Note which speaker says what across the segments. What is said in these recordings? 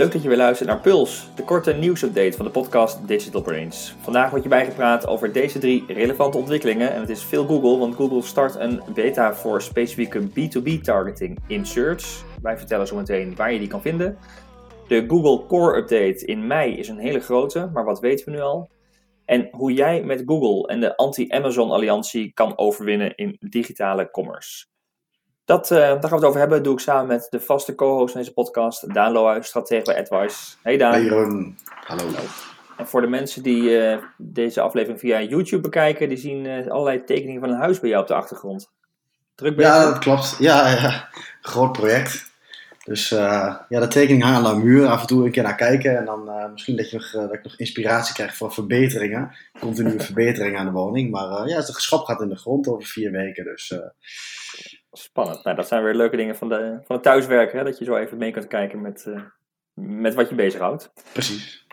Speaker 1: Leuk dat je weer luistert naar Puls, de korte nieuwsupdate van de podcast Digital Brains. Vandaag wordt je bijgepraat over deze drie relevante ontwikkelingen en het is veel Google, want Google start een beta voor specifieke B2B targeting in Search. Wij vertellen zo meteen waar je die kan vinden. De Google Core Update in mei is een hele grote, maar wat weten we nu al? En hoe jij met Google en de anti-Amazon alliantie kan overwinnen in digitale commerce. Dat, uh, daar gaan we het over hebben. Dat doe ik samen met de vaste co-host van deze podcast, Daan Lohuis, stratege bij AdWise. Hey Daan.
Speaker 2: Hey Jeroen. Hallo.
Speaker 1: En voor de mensen die uh, deze aflevering via YouTube bekijken, die zien uh, allerlei tekeningen van een huis bij jou op de achtergrond.
Speaker 2: Druk bezig? Ja, dat klopt. Ja, ja. groot project. Dus ja, de tekening hangen aan de muur. Af en toe een keer naar kijken. En dan misschien dat, je nog, dat ik nog inspiratie krijg voor verbeteringen. Continue verbeteringen aan de woning. Maar ja, het geschap gaat in de grond over vier weken. Dus
Speaker 1: Spannend. Nou, dat zijn weer leuke dingen van, de, van het thuiswerken. Hè? Dat je zo even mee kunt kijken met, uh, met wat je bezighoudt.
Speaker 2: Precies.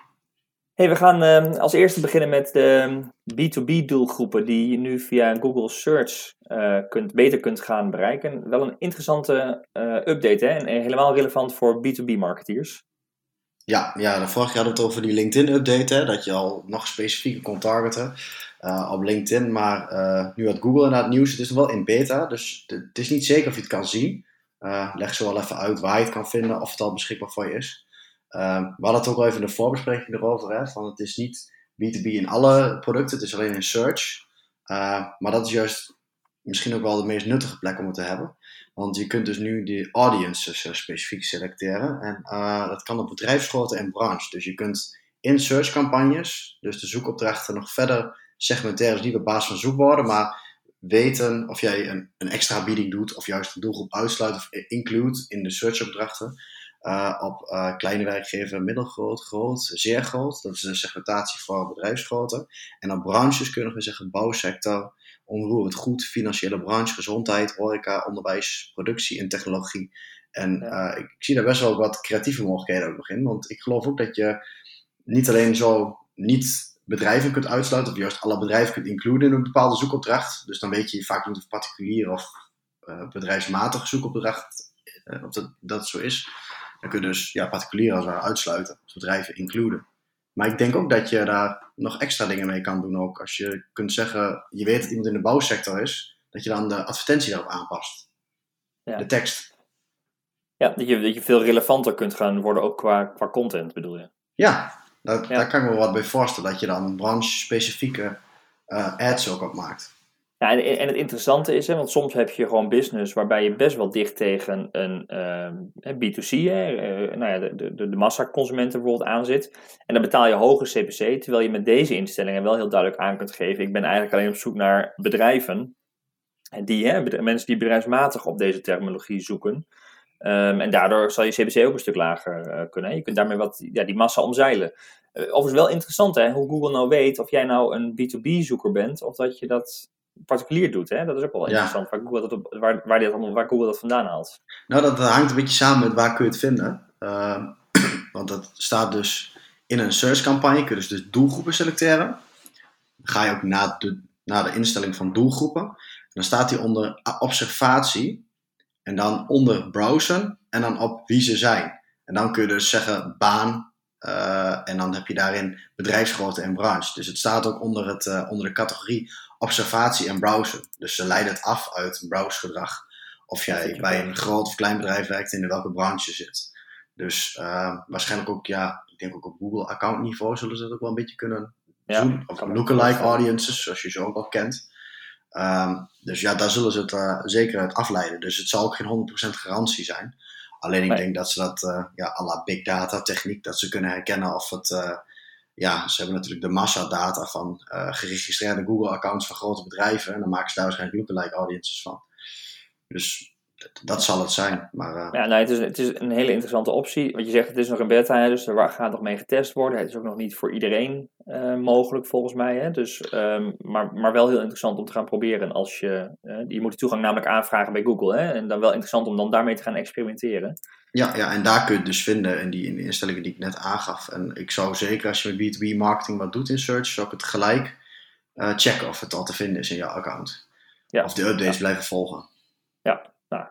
Speaker 1: Hey, we gaan uh, als eerste beginnen met de B2B doelgroepen die je nu via Google Search uh, kunt, beter kunt gaan bereiken. Wel een interessante update hè? en helemaal relevant voor B2B marketeers.
Speaker 2: Ja, ja, de vorige keer hadden we het over die LinkedIn-update, dat je al nog specifieker kon targeten uh, op LinkedIn. Maar uh, nu had Google inderdaad nieuws, het is nog wel in beta, dus het is niet zeker of je het kan zien. Uh, leg zo wel even uit waar je het kan vinden, of het al beschikbaar voor je is. we hadden het ook al even in de voorbespreking erover, hè, van het is niet B2B in alle producten, het is alleen in search. maar dat is juist misschien ook wel de meest nuttige plek om het te hebben. Want je kunt dus nu die audiences specifiek selecteren. En dat kan op bedrijfsgrootte en branche. Dus je kunt in search-campagnes, dus de zoekopdrachten, nog verder segmenteren. Dus niet op basis van zoekwoorden, maar weten of jij een, een extra bieding doet. Of juist de doelgroep uitsluit of include in de search-opdrachten. Uh, op uh, kleine werkgever, middelgroot, groot, zeer groot. Dat is de segmentatie voor bedrijfsgrootte. En op branches kunnen we zeggen bouwsector, onroerend goed, financiële branche, gezondheid, horeca, onderwijs, productie en technologie. En uh, ik, ik, zie daar best wel wat creatieve mogelijkheden ook nog in. Want ik geloof ook dat je niet alleen zo niet bedrijven kunt uitsluiten, of juist alle bedrijven kunt includen in een bepaalde zoekopdracht. Dus dan weet je vaak niet of particulier of uh, bedrijfsmatig zoekopdracht uh, of dat, dat zo is. Dan kun je dus ja, particulier als het uitsluiten, als bedrijven includen. Maar ik denk ook dat je daar nog extra dingen mee kan doen ook. Als je kunt zeggen, je weet dat iemand in de bouwsector is, dat je dan de advertentie daarop aanpast. Ja. De tekst.
Speaker 1: Ja, dat je, dat je veel relevanter kunt gaan worden ook qua, qua content bedoel je?
Speaker 2: Ja, daar, daar kan ik me wat bij voorstellen. Dat je dan branche-specifieke uh, ads ook op maakt.
Speaker 1: Ja, en, en het interessante is, hè, want soms heb je gewoon business waarbij je best wel dicht tegen een uh, B2C, hè, uh, nou ja, de, de, de massaconsumenten bijvoorbeeld aan zit. En dan betaal je hoge CPC, terwijl je met deze instellingen wel heel duidelijk aan kunt geven. Ik ben eigenlijk alleen op zoek naar bedrijven, die, hè, mensen die bedrijfsmatig op deze terminologie zoeken. Um, en daardoor zal je CPC ook een stuk lager uh, kunnen. Je kunt daarmee wat, ja, die massa omzeilen. Overigens wel interessant hè, hoe Google nou weet of jij nou een B2B-zoeker bent of dat je dat particulier doet. Hè? Dat is ook wel interessant waar, Google dat op, waar, waar, dat, waar Google dat vandaan haalt.
Speaker 2: Nou, dat hangt een beetje samen met waar kun je het vinden. Uh, want dat staat dus in een search-campagne. Kun je dus, dus doelgroepen selecteren. Dan ga je ook naar de, naar de instelling van doelgroepen. En dan staat die onder observatie. En dan onder browsen en dan op wie ze zijn. En dan kun je dus zeggen baan. Uh, en dan heb je daarin bedrijfsgrootte en branche. Dus het staat ook onder, het, uh, onder de categorie observatie en browsen. Dus ze leiden het af uit browsegedrag. Of jij bij een groot of klein bedrijf werkt en in welke branche zit. Dus uh, waarschijnlijk ook, ja, ik denk ook op Google account niveau zullen ze dat ook wel een beetje kunnen ja, doen. Of lookalike audiences, zoals je ze ook al kent. Um, dus ja, daar zullen ze het zeker uit afleiden. Dus het zal ook geen 100% garantie zijn. Alleen ik nee. denk dat ze dat, uh, ja, à la big data techniek, dat ze kunnen herkennen of het, uh, ja, ze hebben natuurlijk de massadata van geregistreerde Google accounts van grote bedrijven. En dan maken ze daar waarschijnlijk lookalike audiences van. Dus dat zal het zijn. Maar, uh...
Speaker 1: Ja, nou, het, is, het is een hele interessante optie. Want je zegt, het is nog een beta, dus er gaat nog mee getest worden. Het is ook nog niet voor iedereen uh, mogelijk, volgens mij. Hè? Dus, um, maar, maar wel heel interessant om te gaan proberen. Als je, uh, je moet de toegang namelijk aanvragen bij Google. Hè? En dan wel interessant om dan daarmee te gaan experimenteren.
Speaker 2: Ja, ja, en daar kun je het dus vinden in die in de instellingen die ik net aangaf. En ik zou zeker, als je met B2B marketing wat doet in search, zou ik het gelijk checken of het al te vinden is in jouw account. Ja. Of de updates ja. blijven volgen.
Speaker 1: Ja, Nou,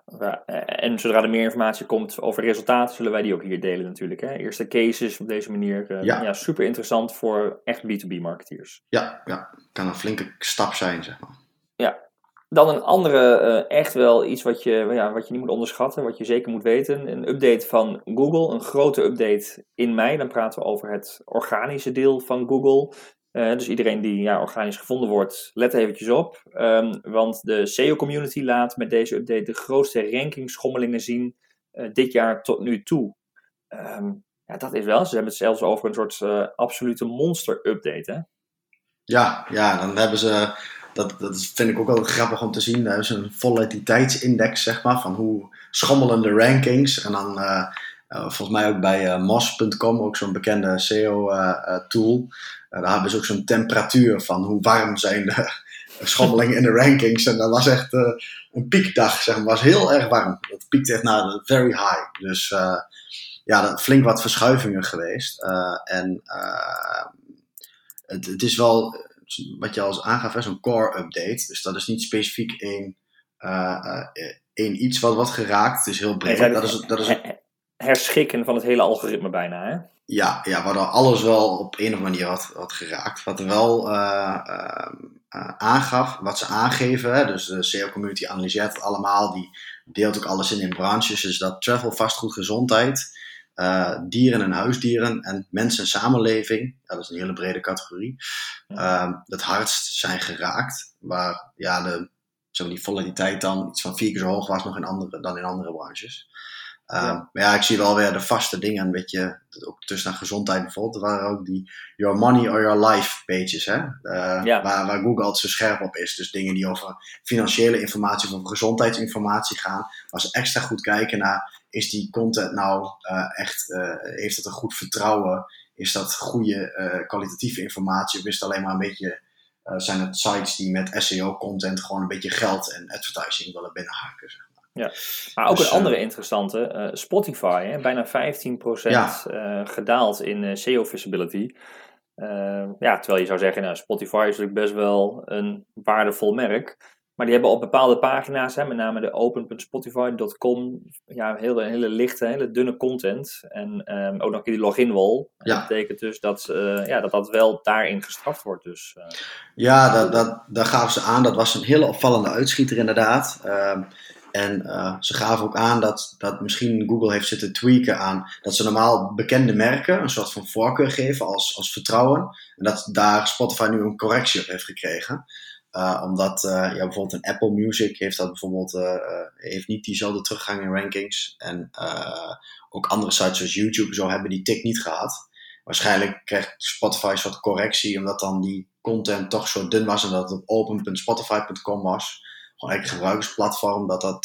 Speaker 1: en zodra er meer informatie komt over resultaten, zullen wij die ook hier delen natuurlijk. Hè? Eerste cases op deze manier. ja. ja. super interessant voor echt B2B marketeers.
Speaker 2: Ja, ja, kan een flinke stap zijn, zeg maar.
Speaker 1: Ja, dan een andere, uh, echt wel iets wat je, ja, wat je niet moet onderschatten, wat je zeker moet weten. Een update van Google, een grote update in mei. Dan praten we over het organische deel van Google. Uh, dus iedereen die ja, organisch gevonden wordt, let eventjes op. Um, want de SEO-community laat met deze update de grootste rankingschommelingen zien uh, dit jaar tot nu toe. Um, ja, dat is wel. Ze hebben het zelfs over een soort absolute monster-update?
Speaker 2: Ja, ja, dan hebben ze dat, dat vind ik ook wel grappig om te zien. Er is een volatiliteitsindex, zeg maar, van hoe schommelende rankings. En dan uh, uh, volgens mij ook bij uh, Moz.com, ook zo'n bekende SEO-tool. daar hebben ze ook zo'n temperatuur van hoe warm zijn de schommelingen in de rankings. En dat was echt een piekdag, zeg maar. was heel erg warm. Het piekte echt naar de very high. Dus ja, flink wat verschuivingen geweest. en het, het is wel wat je al aangaf, een core update. Dus dat is niet specifiek één, één iets wat wordt geraakt. Het is heel breed. dat is, dat is
Speaker 1: herschikken van het hele algoritme bijna, hè?
Speaker 2: Ja, ja waardoor alles wel op een of andere manier wat, wat geraakt. Wat wel uh, aangaf, wat ze aangeven, hè, dus de SEO-community analyseert het allemaal, die deelt ook alles in in branches, dus dat travel, vastgoed, gezondheid, dieren en huisdieren en mensen en samenleving, dat is een hele brede categorie, uh, het hardst zijn geraakt. Waar ja, de, zeg maar, die volatiliteit dan iets van vier keer zo hoog was nog in andere, dan in andere branches. Uh, ja. Maar ja, ik zie wel weer de vaste dingen, een beetje, ook tussen naar gezondheid bijvoorbeeld. Er waren ook die Your Money or Your Life pages, hè? Uh, ja. waar, waar Google altijd zo scherp op is. Dus dingen die over financiële informatie of over gezondheidsinformatie gaan. Waar ze extra goed kijken naar is die content nou uh, echt, uh, heeft het een goed vertrouwen? Is dat goede kwalitatieve informatie? Of is het alleen maar een beetje, zijn het sites die met SEO-content gewoon een beetje geld en advertising willen binnenhaken?
Speaker 1: Ja, maar ook dus, een andere interessante, Spotify, hè, bijna 15% ja. gedaald in SEO visibility. ja, terwijl je zou zeggen, nou, Spotify is natuurlijk best wel een waardevol merk. Maar die hebben op bepaalde pagina's, hè, met name de open.spotify.com, ja, hele, hele lichte, hele dunne content. En um, ook nog die login wall. Ja. Dat betekent dus dat, uh, ja, dat dat wel daarin gestraft wordt. Dus, uh,
Speaker 2: ja, dat, dat, daar gaven ze aan. Dat was een hele opvallende uitschieter inderdaad. Um, en uh, ze gaven ook aan dat, dat misschien Google heeft zitten tweaken aan dat ze normaal bekende merken een soort van voorkeur geven als, als vertrouwen. En dat daar Spotify nu een correctie op heeft gekregen. Uh, omdat uh, ja, bijvoorbeeld een Apple Music heeft dat bijvoorbeeld heeft niet diezelfde teruggang in rankings. En ook andere sites zoals YouTube zo hebben die tik niet gehad. Waarschijnlijk krijgt Spotify een soort correctie, omdat dan die content toch zo dun was en dat het op open.spotify.com was. Gewoon een gebruikersplatform, dat, dat,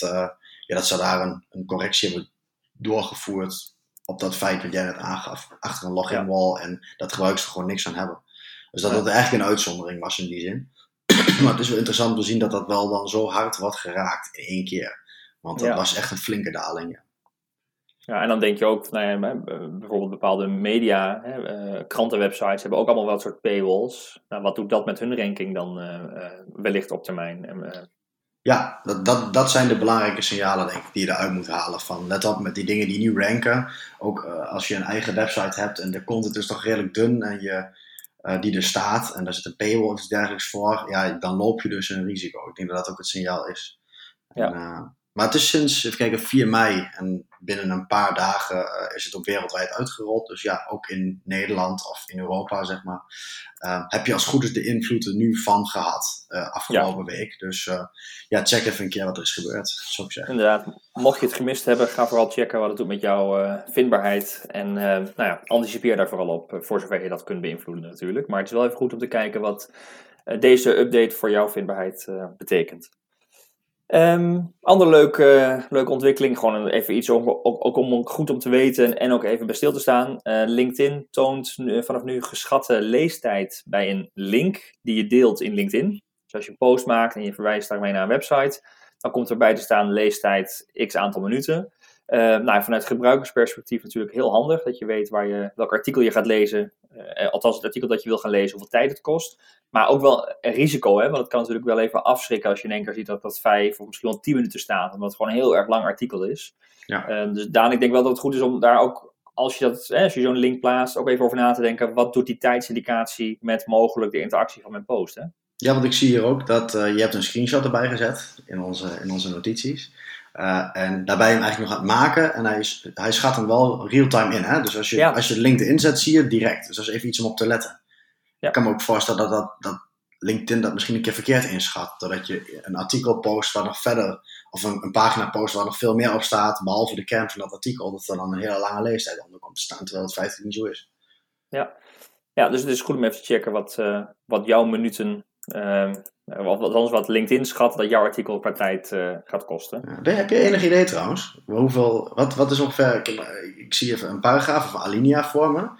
Speaker 2: ja, dat ze daar een, een correctie hebben doorgevoerd op dat feit wat jij net aangaf. Achter een login wall en dat gebruikers er gewoon niks aan hebben. Dus dat het eigenlijk een uitzondering was in die zin. maar het is wel interessant om te zien dat dat wel dan zo hard wordt geraakt in één keer. Want dat was echt een flinke daling. Ja.
Speaker 1: Ja, en dan denk je ook, nou ja, bijvoorbeeld bepaalde media, hè, uh, krantenwebsites hebben ook allemaal wel een soort paywalls. Nou, wat doet dat met hun ranking dan uh, wellicht op termijn? En,
Speaker 2: ja, dat, dat, dat zijn de belangrijke signalen denk ik, die je eruit moet halen. Van, let op met die dingen die nu ranken. Ook als je een eigen website hebt en de content is toch redelijk dun en je uh, die er staat en daar zit een paywall of iets dergelijks voor, ja, dan loop je dus een risico. Ik denk dat dat ook het signaal is. Ja. En, uh, maar het is sinds, even kijken, 4 mei en binnen een paar dagen uh, is het ook wereldwijd uitgerold. Dus ja, ook in Nederland of in Europa, zeg maar, uh, heb je als goed is de invloed er nu van gehad uh, afgelopen ja. week. Dus ja, check even een keer wat er is gebeurd, zou ik zeggen.
Speaker 1: Inderdaad, mocht je het gemist hebben, ga vooral checken wat het doet met jouw vindbaarheid. En nou ja, anticipeer daar vooral op, voor zover je dat kunt beïnvloeden natuurlijk. Maar het is wel even goed om te kijken wat deze update voor jouw vindbaarheid betekent. Um, andere leuke, leuke ontwikkeling, gewoon even iets om, ook, om goed om te weten en ook even bij stil te staan. Uh, LinkedIn toont vanaf nu geschatte leestijd bij een link die je deelt in LinkedIn. Dus als je een post maakt en je verwijst daarmee naar een website, dan komt erbij te staan leestijd x aantal minuten. Nou, vanuit gebruikersperspectief natuurlijk heel handig dat je weet waar je, welk artikel je gaat lezen. althans, het artikel dat je wil gaan lezen, hoeveel tijd het kost. Maar ook wel een risico, hè? want het kan natuurlijk wel even afschrikken als je in één keer ziet dat dat vijf of misschien wel tien minuten staat, omdat het gewoon een heel erg lang artikel is. Ja. dus Daan, ik denk wel dat het goed is om daar ook als je, dat, als je zo'n link plaatst, ook even over na te denken. Wat doet die tijdsindicatie met mogelijk de interactie van mijn post? Hè?
Speaker 2: Ja, want ik zie hier ook dat uh, je hebt een screenshot erbij gezet in onze, in onze notities. Uh, en daarbij hem eigenlijk nog aan het maken. En hij, is, hij schat hem wel real-time in. Hè? Dus als je, als je de link erin zet, zie je het direct. Dus dat is even iets om op te letten. Ja. Ik kan me ook voorstellen dat, dat, dat LinkedIn dat misschien een keer verkeerd inschat. Doordat je een artikel post waar nog verder, of een, een, pagina post waar nog veel meer op staat, behalve de kern van dat artikel, dat er dan een hele lange leestijd onder komt te staan, terwijl het feitelijk niet zo is.
Speaker 1: Ja, ja dus het is goed om even te checken wat, uh, wat jouw minuten, uh, wat, anders wat LinkedIn schat dat jouw artikel per tijd uh, gaat kosten.
Speaker 2: Ja. Heb je enig idee trouwens? Hoeveel, wat, wat is ongeveer, ik, ik zie even een paragraaf of alinea vormen.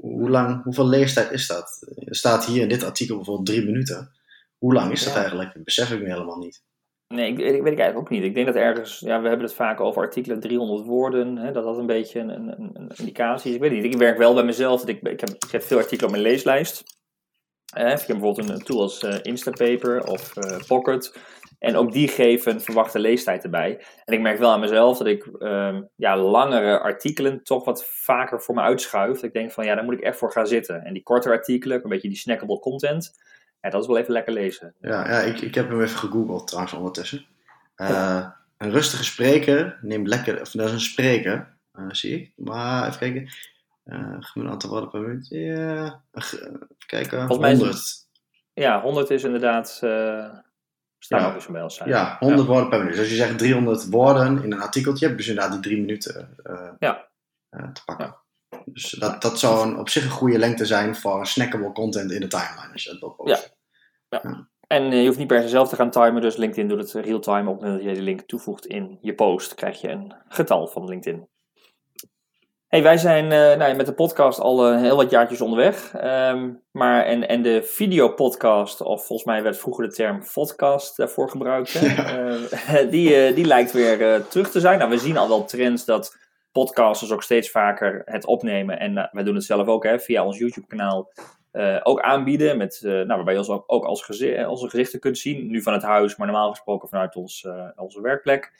Speaker 2: Hoe lang, hoeveel leestijd is dat? Er staat hier in dit artikel bijvoorbeeld drie minuten. Hoe lang is dat eigenlijk? Dat besef ik me helemaal niet.
Speaker 1: Nee, ik, ik, weet ik eigenlijk ook niet. Ik denk dat ergens, ja, we hebben het vaak over artikelen 300 woorden, hè, dat dat een beetje een, een, een, indicatie is. Ik weet niet, ik werk wel bij mezelf. Ik, ik, heb, ik heb veel artikelen op mijn leeslijst. Eh, ik heb bijvoorbeeld een tool als uh, Instapaper of uh, Pocket. En ook die geven verwachte leestijd erbij. En ik merk wel aan mezelf dat ik um, ja, langere artikelen toch wat vaker voor me uitschuif. Ik denk van ja, daar moet ik echt voor gaan zitten. En die korte artikelen, een beetje die snackable content, ja, dat is wel even lekker lezen.
Speaker 2: Ja, ja ik, ik heb hem even gegoogeld trouwens ondertussen. Uh, Een rustige spreker neemt lekker, of dat is een spreker, uh, zie ik. Maar even kijken. Uh, gemiddeld aantal woorden per minuut. Ja, even kijken. Volgens 100. Is,
Speaker 1: ja, 100 is inderdaad Staan ja. ook eens zijn.
Speaker 2: Ja, 100 woorden per minuut. Dus als je zegt 300 woorden in een artikeltje, heb je dus inderdaad die drie minuten uh, ja. uh, te pakken. Dus dat, dat zou een, op zich een goede lengte zijn voor snackable content in de timeline. Als je dat wil
Speaker 1: posten. Ja. ja. En uh, je hoeft niet per se zelf te gaan timen, dus LinkedIn doet het real-time. Op het moment dat je de link toevoegt in je post, krijg je een getal van LinkedIn. Hey, wij zijn uh, nou, met de podcast al uh, heel wat jaartjes onderweg. Um, maar en, en de videopodcast, of volgens mij werd vroeger de term podcast daarvoor gebruikt, ja. uh, die, die lijkt weer terug te zijn. Nou, we zien al wel trends dat podcasters ook steeds vaker het opnemen. En wij doen het zelf ook hè, via ons YouTube-kanaal. ook aanbieden, met, nou, waarbij je ons ook, ook als gezi onze gezichten kunt zien. Nu van het huis, maar normaal gesproken vanuit ons, onze werkplek.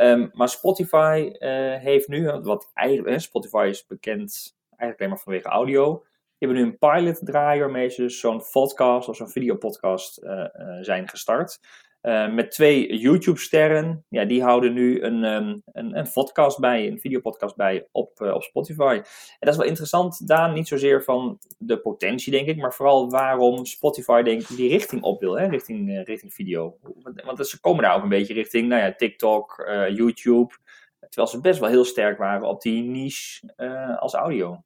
Speaker 1: Um, maar Spotify uh, heeft nu, wat eigenlijk, Spotify is bekend eigenlijk alleen maar vanwege audio. Die hebben nu een pilot draaien waarmee ze zo'n podcast of zo'n videopodcast uh, zijn gestart. Uh, met twee YouTube-sterren. Ja, die houden nu een, um, een, een, podcast bij, een videopodcast bij op, uh, op Spotify. En dat is wel interessant, Daan, niet zozeer van de potentie, denk ik, maar vooral waarom Spotify, denk ik, die richting op wil, hè, richting, uh, richting video. Want ze komen daar ook een beetje richting, nou ja, TikTok, YouTube. Terwijl ze best wel heel sterk waren op die niche als audio.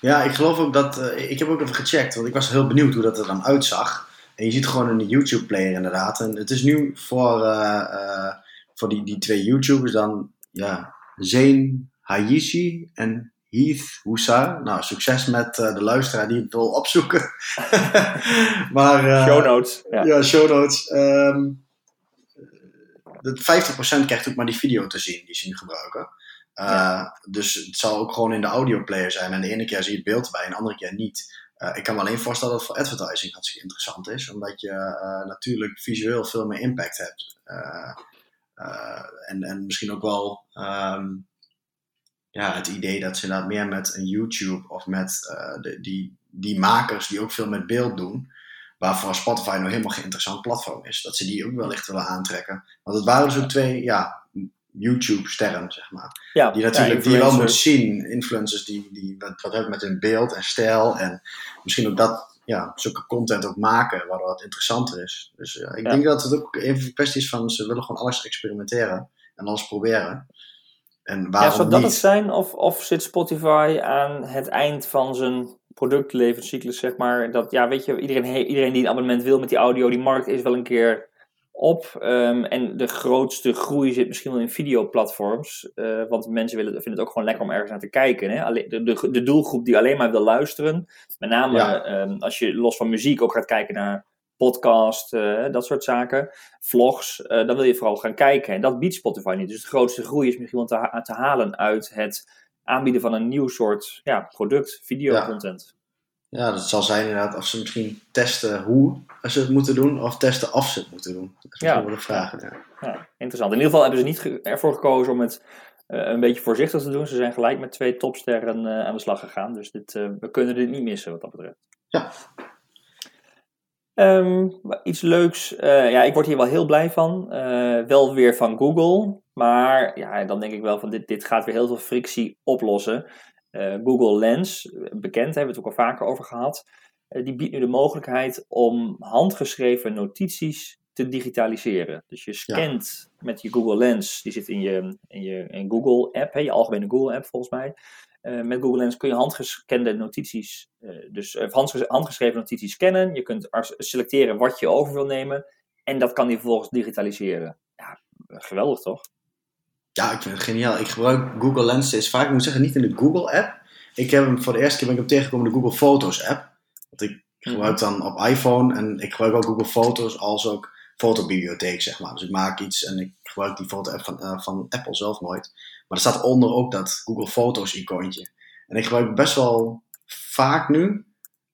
Speaker 2: Ja, ik geloof ook dat. ik heb ook even gecheckt, want ik was heel benieuwd hoe dat er dan uitzag. En je ziet gewoon een YouTube-player inderdaad. En het is nu voor, uh, uh, voor die, die twee YouTubers dan, ja, Zane Hayishi en Heath Houssa. Nou, succes met uh, de luisteraar die het wil opzoeken. maar,
Speaker 1: show notes.
Speaker 2: Ja, ja show notes. Um, de 50% krijgt ook maar die video te zien die ze nu gebruiken. Ja. Dus het zal ook gewoon in de audioplayer zijn. En de ene keer zie je het beeld bij en de andere keer niet. Uh, ik kan me alleen voorstellen dat voor advertising hartstikke interessant is, omdat je uh, natuurlijk visueel veel meer impact hebt. Uh, en, en misschien ook wel um, ja, het idee dat ze dat meer met een YouTube of met de, die, die makers die ook veel met beeld doen, waarvoor Spotify nou helemaal geen interessant platform is, dat ze die ook wellicht willen aantrekken. Want het waren zo twee ja, YouTube-sterren, zeg maar. Ja, die natuurlijk die je wel moet zien, influencers die, die wat, wat hebben met hun beeld en stijl en misschien ook dat, ja, zulke content ook maken, waardoor het interessanter is. Dus ja, ik denk dat het ook even een kwestie is van, ze willen gewoon alles experimenteren en alles proberen. En waarom ja, zou
Speaker 1: dat
Speaker 2: niet?
Speaker 1: het zijn? Of, of zit Spotify aan het eind van zijn productlevenscyclus, zeg maar? Dat, ja, weet je, iedereen, iedereen die een abonnement wil met die audio, die markt is wel een keer op. Um, en de grootste groei zit misschien wel in videoplatforms. Uh, want mensen willen, vinden het ook gewoon lekker om ergens naar te kijken. Hè? De, de, de, doelgroep die alleen maar wil luisteren. Met name ja. um, als je los van muziek ook gaat kijken naar podcast, dat soort zaken, vlogs, dan wil je vooral gaan kijken. En dat biedt Spotify niet. Dus de grootste groei is misschien wel te, te halen uit het aanbieden van een nieuw soort ja, product, videocontent.
Speaker 2: Ja. Ja, dat zal zijn inderdaad of ze misschien testen hoe ze het moeten doen of testen of ze het moeten doen. Dat is ja. wel de vraag. Ja.
Speaker 1: ja. interessant. In ieder geval hebben ze niet ervoor gekozen om het uh, een beetje voorzichtig te doen. Ze zijn gelijk met twee topsterren uh, aan de slag gegaan. Dus dit, uh, we kunnen dit niet missen wat dat betreft.
Speaker 2: Ja.
Speaker 1: Um, iets leuks. ja, ik word hier wel heel blij van. wel weer van Google. Maar ja, dan denk ik wel van dit, dit gaat weer heel veel frictie oplossen. Google Lens, bekend, hebben we het ook al vaker over gehad. die biedt nu de mogelijkheid om handgeschreven notities te digitaliseren. Dus je scant met je Google Lens, die zit in je, in je in Google app, hè, je algemene Google app volgens mij. Uh, met Google Lens kun je handgescande notities, uh, dus uh, handgeschreven notities scannen. Je kunt selecteren wat je over wil nemen. En dat kan die vervolgens digitaliseren. Ja, geweldig toch?
Speaker 2: Ja, ik vind het geniaal. Ik gebruik Google Lens steeds vaak. Ik moet zeggen, niet in de Google app. Ik heb hem voor de eerste keer ben ik hem tegengekomen in de Google Foto's app. Want ik gebruik mhm. dan op iPhone en ik gebruik ook Google Foto's als ook fotobibliotheek, zeg maar. Dus ik maak iets en ik gebruik die foto-app van, uh, van Apple zelf nooit. Maar er staat onder ook dat Google Foto's icoontje. En ik gebruik best wel vaak nu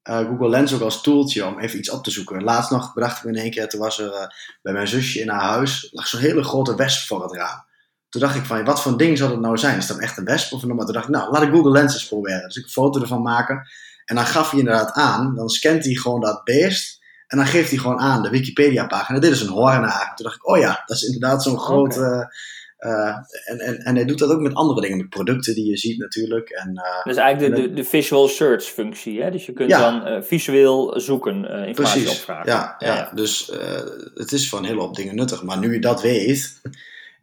Speaker 2: uh, Google Lens ook als tooltje om even iets op te zoeken. Laatst nog bedacht ik me in één keer, toen was er uh, bij mijn zusje in haar huis, lag zo'n hele grote wesp voor het raam. Toen dacht ik van, wat voor ding zou dat nou zijn? Is dat echt een wesp of een Maar toen dacht ik, nou, laat ik Google Lens eens proberen. Dus ik een foto ervan maken. En dan gaf hij inderdaad aan, dan scant hij gewoon dat beest. En dan geeft hij gewoon aan, de Wikipedia-pagina, dit is een hoornaar. Toen dacht ik, oh ja, dat is inderdaad zo'n grote... Okay. Uh, en, en, en hij doet dat ook met andere dingen, met producten die je ziet natuurlijk. En, uh,
Speaker 1: dus eigenlijk de, de, de, visual search functie, hè? dus je kunt dan uh, visueel zoeken, informatie Precies. opvragen.
Speaker 2: Ja, ja, ja. dus het is voor een hele hoop dingen nuttig. Maar nu je dat weet,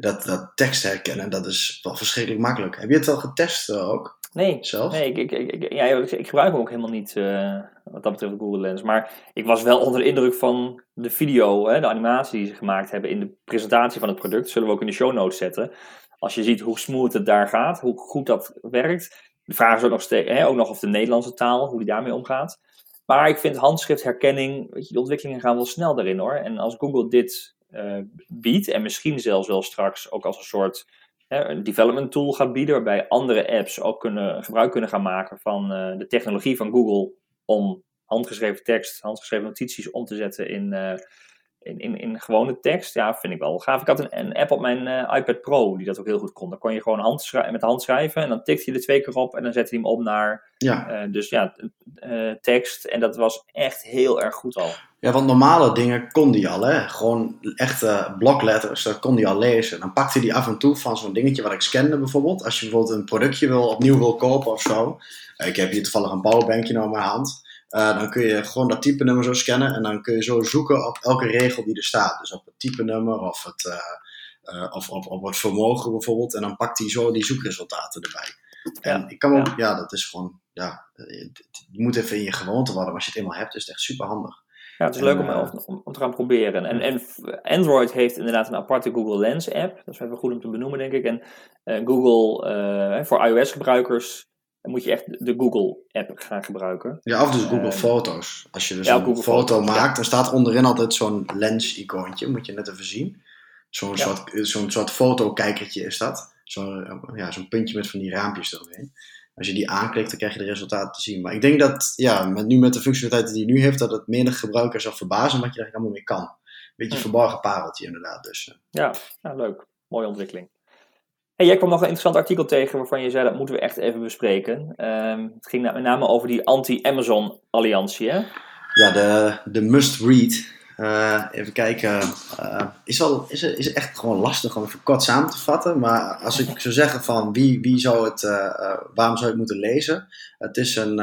Speaker 2: dat, dat tekst herkennen, dat is wel verschrikkelijk makkelijk. Heb je het al getest ook?
Speaker 1: Nee, zelf? nee ik, ik, ik, ja, ik, gebruik hem ook helemaal niet uh, wat dat betreft Google Lens. Maar ik was wel onder de indruk van de video, hè, de animatie die ze gemaakt hebben in de presentatie van het product. Zullen we ook in de show notes zetten. Als je ziet hoe smooth het daar gaat, hoe goed dat werkt. De vraag is ook nog, steeds, hè, ook nog of de Nederlandse taal, hoe die daarmee omgaat. Maar ik vind handschriftherkenning, weet je, de ontwikkelingen gaan wel snel daarin hoor. En als Google dit biedt, en misschien zelfs wel straks ook als een soort een development tool gaat bieden, waarbij andere apps ook kunnen, gebruik kunnen gaan maken van uh, de technologie van Google om handgeschreven tekst, handgeschreven notities om te zetten in, uh, in, in, in, gewone tekst. Ja, vind ik wel gaaf. Ik had een, een app op mijn uh, iPad Pro die dat ook heel goed kon. Dan kon je gewoon hand met de hand schrijven en dan tikte je er twee keer op en dan zette hij hem op naar ja. dus ja, tekst. En dat was echt heel erg goed al.
Speaker 2: Ja, want normale dingen kon die al, hè. Gewoon echte blokletters, dat kon die al lezen. Dan pakte hij af en toe van zo'n dingetje wat ik scande bijvoorbeeld. Als je bijvoorbeeld een productje wil, opnieuw wil kopen of zo. Eh, ik heb hier toevallig een powerbankje nou in mijn hand. Uh, dan kun je gewoon dat type nummer zo scannen. En dan kun je zo zoeken op elke regel die er staat. Dus op het type nummer of, het, uh, of op, op het vermogen bijvoorbeeld. En dan pakt hij zo die zoekresultaten erbij. En ik kan ook, ja. ja, dat is gewoon, ja, je moet even in je gewoonte worden. Maar als je het eenmaal hebt, is het echt super handig.
Speaker 1: Ja, het is leuk om, eh, om, om, te gaan proberen. En, en Android heeft inderdaad een aparte Google Lens app. Dat is even goed om te benoemen, denk ik. En uh, Google, uh, voor iOS-gebruikers, moet je echt de Google app gaan gebruiken.
Speaker 2: Ja, of dus Google Foto's. Als je dus een foto maakt, dan staat onderin altijd zo'n lens-icoontje. Moet je net even zien. Zo'n soort, zo'n soort fotokijkertje is dat. Zo'n ja, zo'n puntje met van die raampjes eroverheen als je die aanklikt, dan krijg je de resultaten te zien. Maar ik denk dat, ja, met, nu met de functionaliteiten die je nu heeft, dat het menig gebruikers zal verbazen wat je er allemaal mee kan. Beetje een verborgen pareltje inderdaad. Dus,
Speaker 1: eh. ja, ja, leuk. Mooie ontwikkeling. Hey, jij kwam nog een interessant artikel tegen waarvan je zei dat moeten we echt even bespreken. Um, het ging met name over die anti-Amazon alliantie, hè?
Speaker 2: Ja, de, de must-read. Uh, even kijken. Uh, is, al, is, is echt gewoon lastig om even kort samen te vatten. Maar als ik zou zeggen van wie, wie zou het, uh, waarom zou het moeten lezen? Het is een,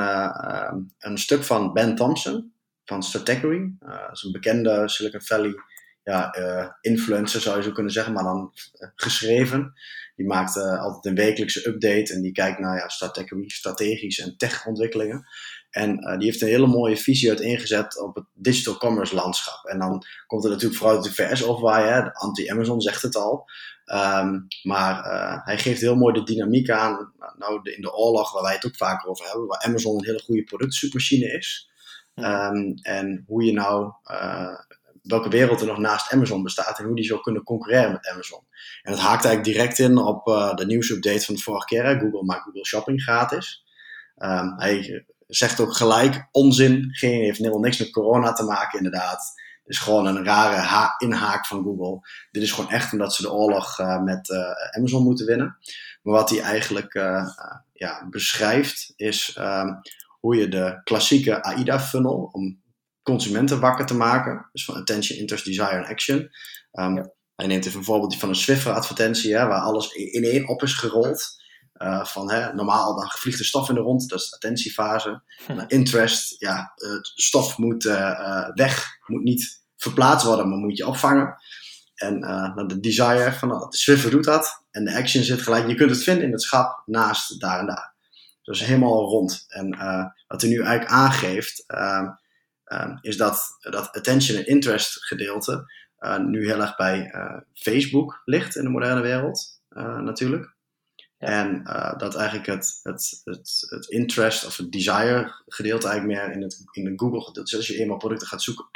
Speaker 2: een stuk van Ben Thompson van Stratechery. dat is een bekende Silicon Valley ja, influencer zou je zo kunnen zeggen, maar dan geschreven. Die maakt altijd een wekelijkse update en die kijkt naar ja, Stratechery, strategisch en tech-ontwikkelingen. En uh, die heeft een hele mooie visie uit ingezet op het digital commerce landschap. En dan komt er natuurlijk vooral uit de VS opwaaien. Anti-Amazon zegt het al. Um, maar uh, hij geeft heel mooi de dynamiek aan. Nou, de, in de oorlog waar wij het ook vaker over hebben. Waar Amazon een hele goede productzoekmachine is. Ehm, en hoe je nou, uh, welke wereld er nog naast Amazon bestaat en hoe die zou kunnen concurreren met Amazon. En dat haakt eigenlijk direct in op uh, de nieuwsupdate van de vorige keer. Google maakt Google Shopping gratis. Um, hij zegt ook gelijk onzin, geen, heeft helemaal niks met corona te maken inderdaad. Het is gewoon een rare inhaak van Google. Dit is gewoon echt omdat ze de oorlog uh, met uh, Amazon moeten winnen. Maar wat hij eigenlijk uh, ja, beschrijft is um, hoe je de klassieke AIDA-funnel om consumenten wakker te maken, dus van attention, interest, desire en action. Um, ja. Hij neemt even een voorbeeld van een Swiffer-advertentie, waar alles in één op is gerold. Uh, van hè, normaal dan vliegt er stof in de rond, dat is de attentiefase. Hm. Interest, ja, stof moet uh, weg, moet niet verplaatst worden, maar moet je opvangen. En uh, de desire van de Swiffer doet dat. En de action zit gelijk. Je kunt het vinden in het schap naast daar en daar. Dus helemaal rond. En wat hij nu eigenlijk aangeeft, uh, is dat dat attention en interest gedeelte nu heel erg bij Facebook ligt in de moderne wereld, natuurlijk. En uh, dat eigenlijk het, het, het, het interest of het desire gedeelte eigenlijk meer in, het, in de Google gedeelte. Dus als je eenmaal producten gaat zoeken.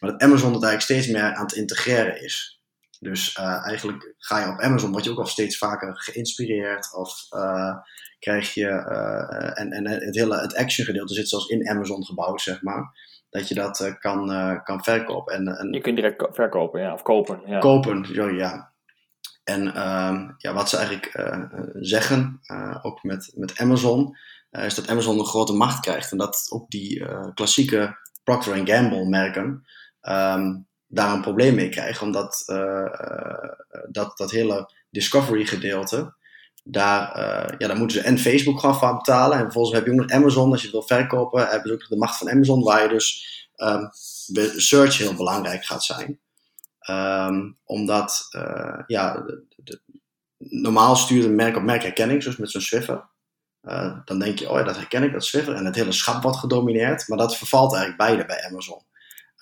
Speaker 2: Maar dat Amazon het eigenlijk steeds meer aan het integreren is. Dus uh, eigenlijk ga je op Amazon, word je ook al steeds vaker geïnspireerd. Of uh, krijg je, en, en het hele het action gedeelte zit zelfs in Amazon gebouwd, zeg maar. Dat je dat kan, kan verkopen. En, en,
Speaker 1: je kunt direct verkopen, ja, of kopen. Ja.
Speaker 2: Kopen, sorry, ja. En uh, ja, wat ze eigenlijk uh, zeggen, uh, ook met, met Amazon, eh, is dat Amazon een grote macht krijgt. En dat ook die klassieke Procter Gamble merken um, daar een probleem mee krijgen. Omdat dat, dat hele discovery gedeelte, daar, ja, daar moeten ze en Facebook gewoon van betalen. En vervolgens heb je ook nog Amazon, als je het wil verkopen, hebben ze ook de macht van Amazon, waar je dus um, search heel belangrijk gaat zijn. Um, omdat, uh, ja, de, de, normaal stuurt een merk op merkherkenning, zoals met zo'n Swiffer. Uh, dan denk je, oh ja, dat herken ik, dat Swiffer. En het hele schap wordt gedomineerd. Maar dat vervalt eigenlijk beide bij Amazon.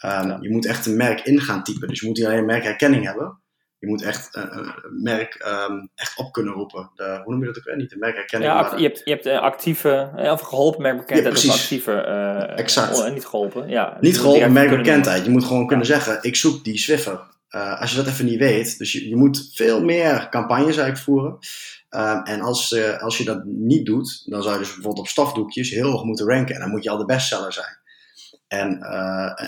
Speaker 2: Um, ja. Je moet echt een merk in gaan typen. Dus je moet niet alleen merkherkenning hebben. Je moet echt uh, een merk um, echt op kunnen roepen. De, hoe noem je dat ook weer? Niet de merkherkenning.
Speaker 1: Ja, maar, je hebt, je hebt actieve, of geholpen merkbekendheid ja, of actieve.
Speaker 2: exact.
Speaker 1: Oh, niet geholpen, ja.
Speaker 2: Niet geholpen merkbekendheid. Je moet gewoon kunnen zeggen, ik zoek die Swiffer. Uh, als je dat even niet weet, dus je, je moet veel meer campagnes uitvoeren. Uh, en als, uh, als je dat niet doet, dan zou je dus bijvoorbeeld op stafdoekjes heel hoog moeten ranken. En dan moet je al de bestseller zijn. En,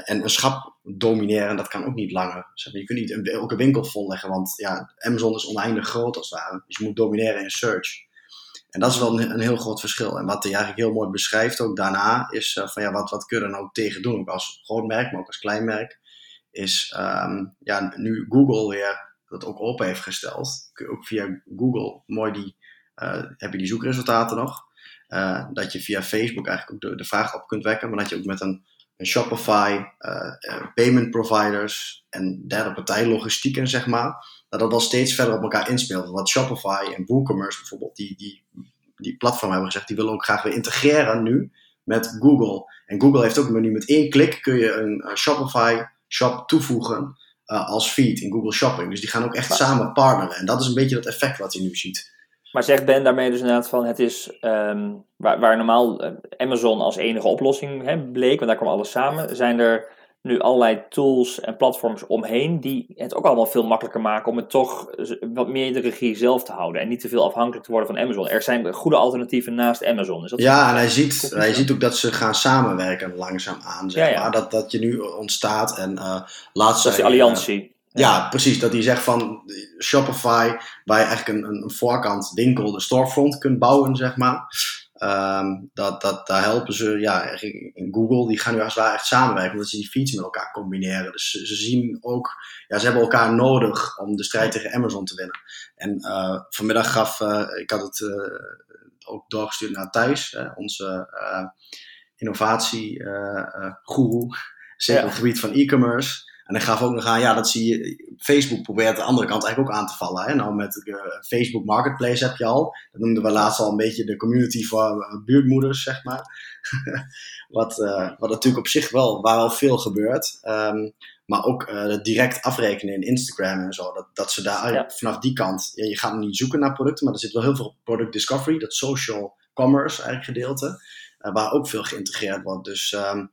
Speaker 2: en een schap domineren, dat kan ook niet langer. Je kunt niet elke winkel volleggen, want ja, Amazon is oneindig groot als het ware. Dus je moet domineren in search. En dat is wel een, een, heel groot verschil. En wat hij eigenlijk heel mooi beschrijft ook daarna, is van ja, wat, wat kun je er nou tegen doen? Als groot merk, maar ook als klein merk is um, ja, nu Google weer dat ook open heeft gesteld. Ook via Google mooi die, uh, heb je die zoekresultaten nog. Uh, dat je via Facebook eigenlijk ook de, de, vraag op kunt wekken, maar dat je ook met een, een Shopify, uh, payment providers en derde partij logistieken, zeg maar, dat dat wel steeds verder op elkaar inspeelt. Wat Shopify en WooCommerce bijvoorbeeld, die, die, die platform hebben gezegd, die willen ook graag weer integreren nu met Google. En Google heeft ook menu met één klik kun je een Shopify shop toevoegen uh, als feed in Google Shopping. Dus die gaan ook echt maar, samen partneren. En dat is een beetje dat effect wat je nu ziet.
Speaker 1: Maar zegt Ben daarmee dus inderdaad van het is um, waar, waar, normaal eh, Amazon als enige oplossing hè, bleek, want daar kwam alles samen, zijn er nu allerlei tools en platforms omheen die het ook allemaal veel makkelijker maken om het toch wat meer de regie zelf te houden en niet te veel afhankelijk te worden van Amazon. Er zijn goede alternatieven naast Amazon. Is dat
Speaker 2: ja, en hij ziet, hij ziet ook dat ze gaan samenwerken langzaam aan, zeg ja, ja. maar. Dat, dat je nu ontstaat en uh, laatst...
Speaker 1: Dat is de alliantie. Uh,
Speaker 2: ja. precies. Dat hij zegt van Shopify, waar je eigenlijk een, een, een voorkant winkel, de storefront kunt bouwen, zeg maar. Um, dat, dat, daar helpen ze, ja, in Google, die gaan nu als het ware echt samenwerken, omdat ze die feeds met elkaar combineren. Dus ze, ze, zien ook, ja, ze hebben elkaar nodig om de strijd tegen Amazon te winnen. En uh, vanmiddag gaf, uh, ik had het uh, ook doorgestuurd naar Thijs, onze innovatie-guru, zeker ja. gebied van e-commerce. En hij gaf ook nog aan, ja, dat zie je. Facebook probeert de andere kant eigenlijk ook aan te vallen. Hè? Nou, met uh, Facebook Marketplace heb je al. Dat noemden we laatst al een beetje de community voor uh, buurtmoeders, zeg maar. wat, uh, wat natuurlijk op zich wel, waar al veel gebeurt. Um, maar ook direct afrekenen in Instagram en zo. Dat, dat ze daar ja. vanaf die kant, ja, je gaat niet zoeken naar producten, maar er zit wel heel veel product discovery, dat social commerce eigenlijk gedeelte. waar ook veel geïntegreerd wordt. Dus. Um,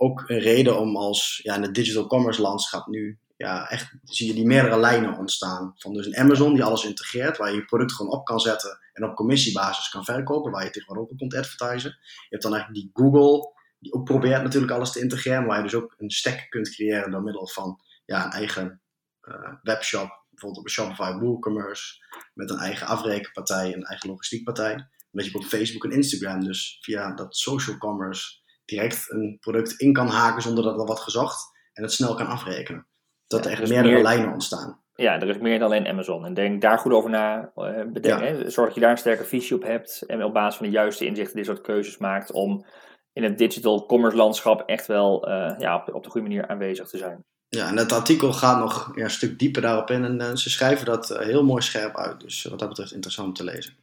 Speaker 2: ook een reden om als ja, in het digital commerce landschap nu ja, echt zie je die meerdere lijnen ontstaan. Van dus een Amazon die alles integreert, waar je je product gewoon op kan zetten en op commissiebasis kan verkopen, waar je tegenwoordig ook kunt advertisen. Je hebt dan eigenlijk die Google, die ook probeert natuurlijk alles te integreren, waar je dus ook een stack kunt creëren door middel van ja, een eigen uh, webshop, bijvoorbeeld op een Shopify WooCommerce, met een eigen afrekenpartij, een eigen logistiekpartij. Dat je op Facebook en Instagram dus via dat social commerce direct een product in kan haken zonder dat er wat gezocht en het snel kan afrekenen. Dat er echt meerdere lijnen ontstaan.
Speaker 1: Ja, er is meer dan alleen Amazon. En denk daar goed over na. Uh, bedenk, hè, zorg dat je daar een sterke visie op hebt. En op basis van de juiste inzichten dit soort keuzes maakt om in het digital commerce landschap echt wel uh, ja, op, op, de goede manier aanwezig te zijn.
Speaker 2: Ja, en het artikel gaat nog ja, een stuk dieper daarop in. En uh, ze schrijven dat heel mooi scherp uit. Dus wat dat betreft interessant te lezen.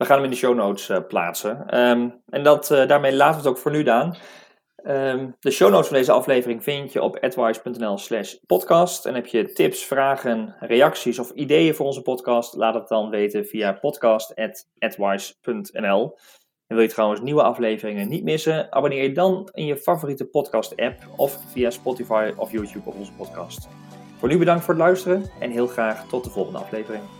Speaker 1: We gaan hem in de show notes plaatsen. Um, en dat, daarmee laten we het ook voor nu aan. Um, de show notes van deze aflevering vind je op advice.nl slash podcast. En heb je tips, vragen, reacties of ideeën voor onze podcast? Laat het dan weten via podcast.advice.nl. En wil je trouwens nieuwe afleveringen niet missen? Abonneer je dan in je favoriete podcast app of via Spotify of YouTube op onze podcast. Voor nu bedankt voor het luisteren en heel graag tot de volgende aflevering.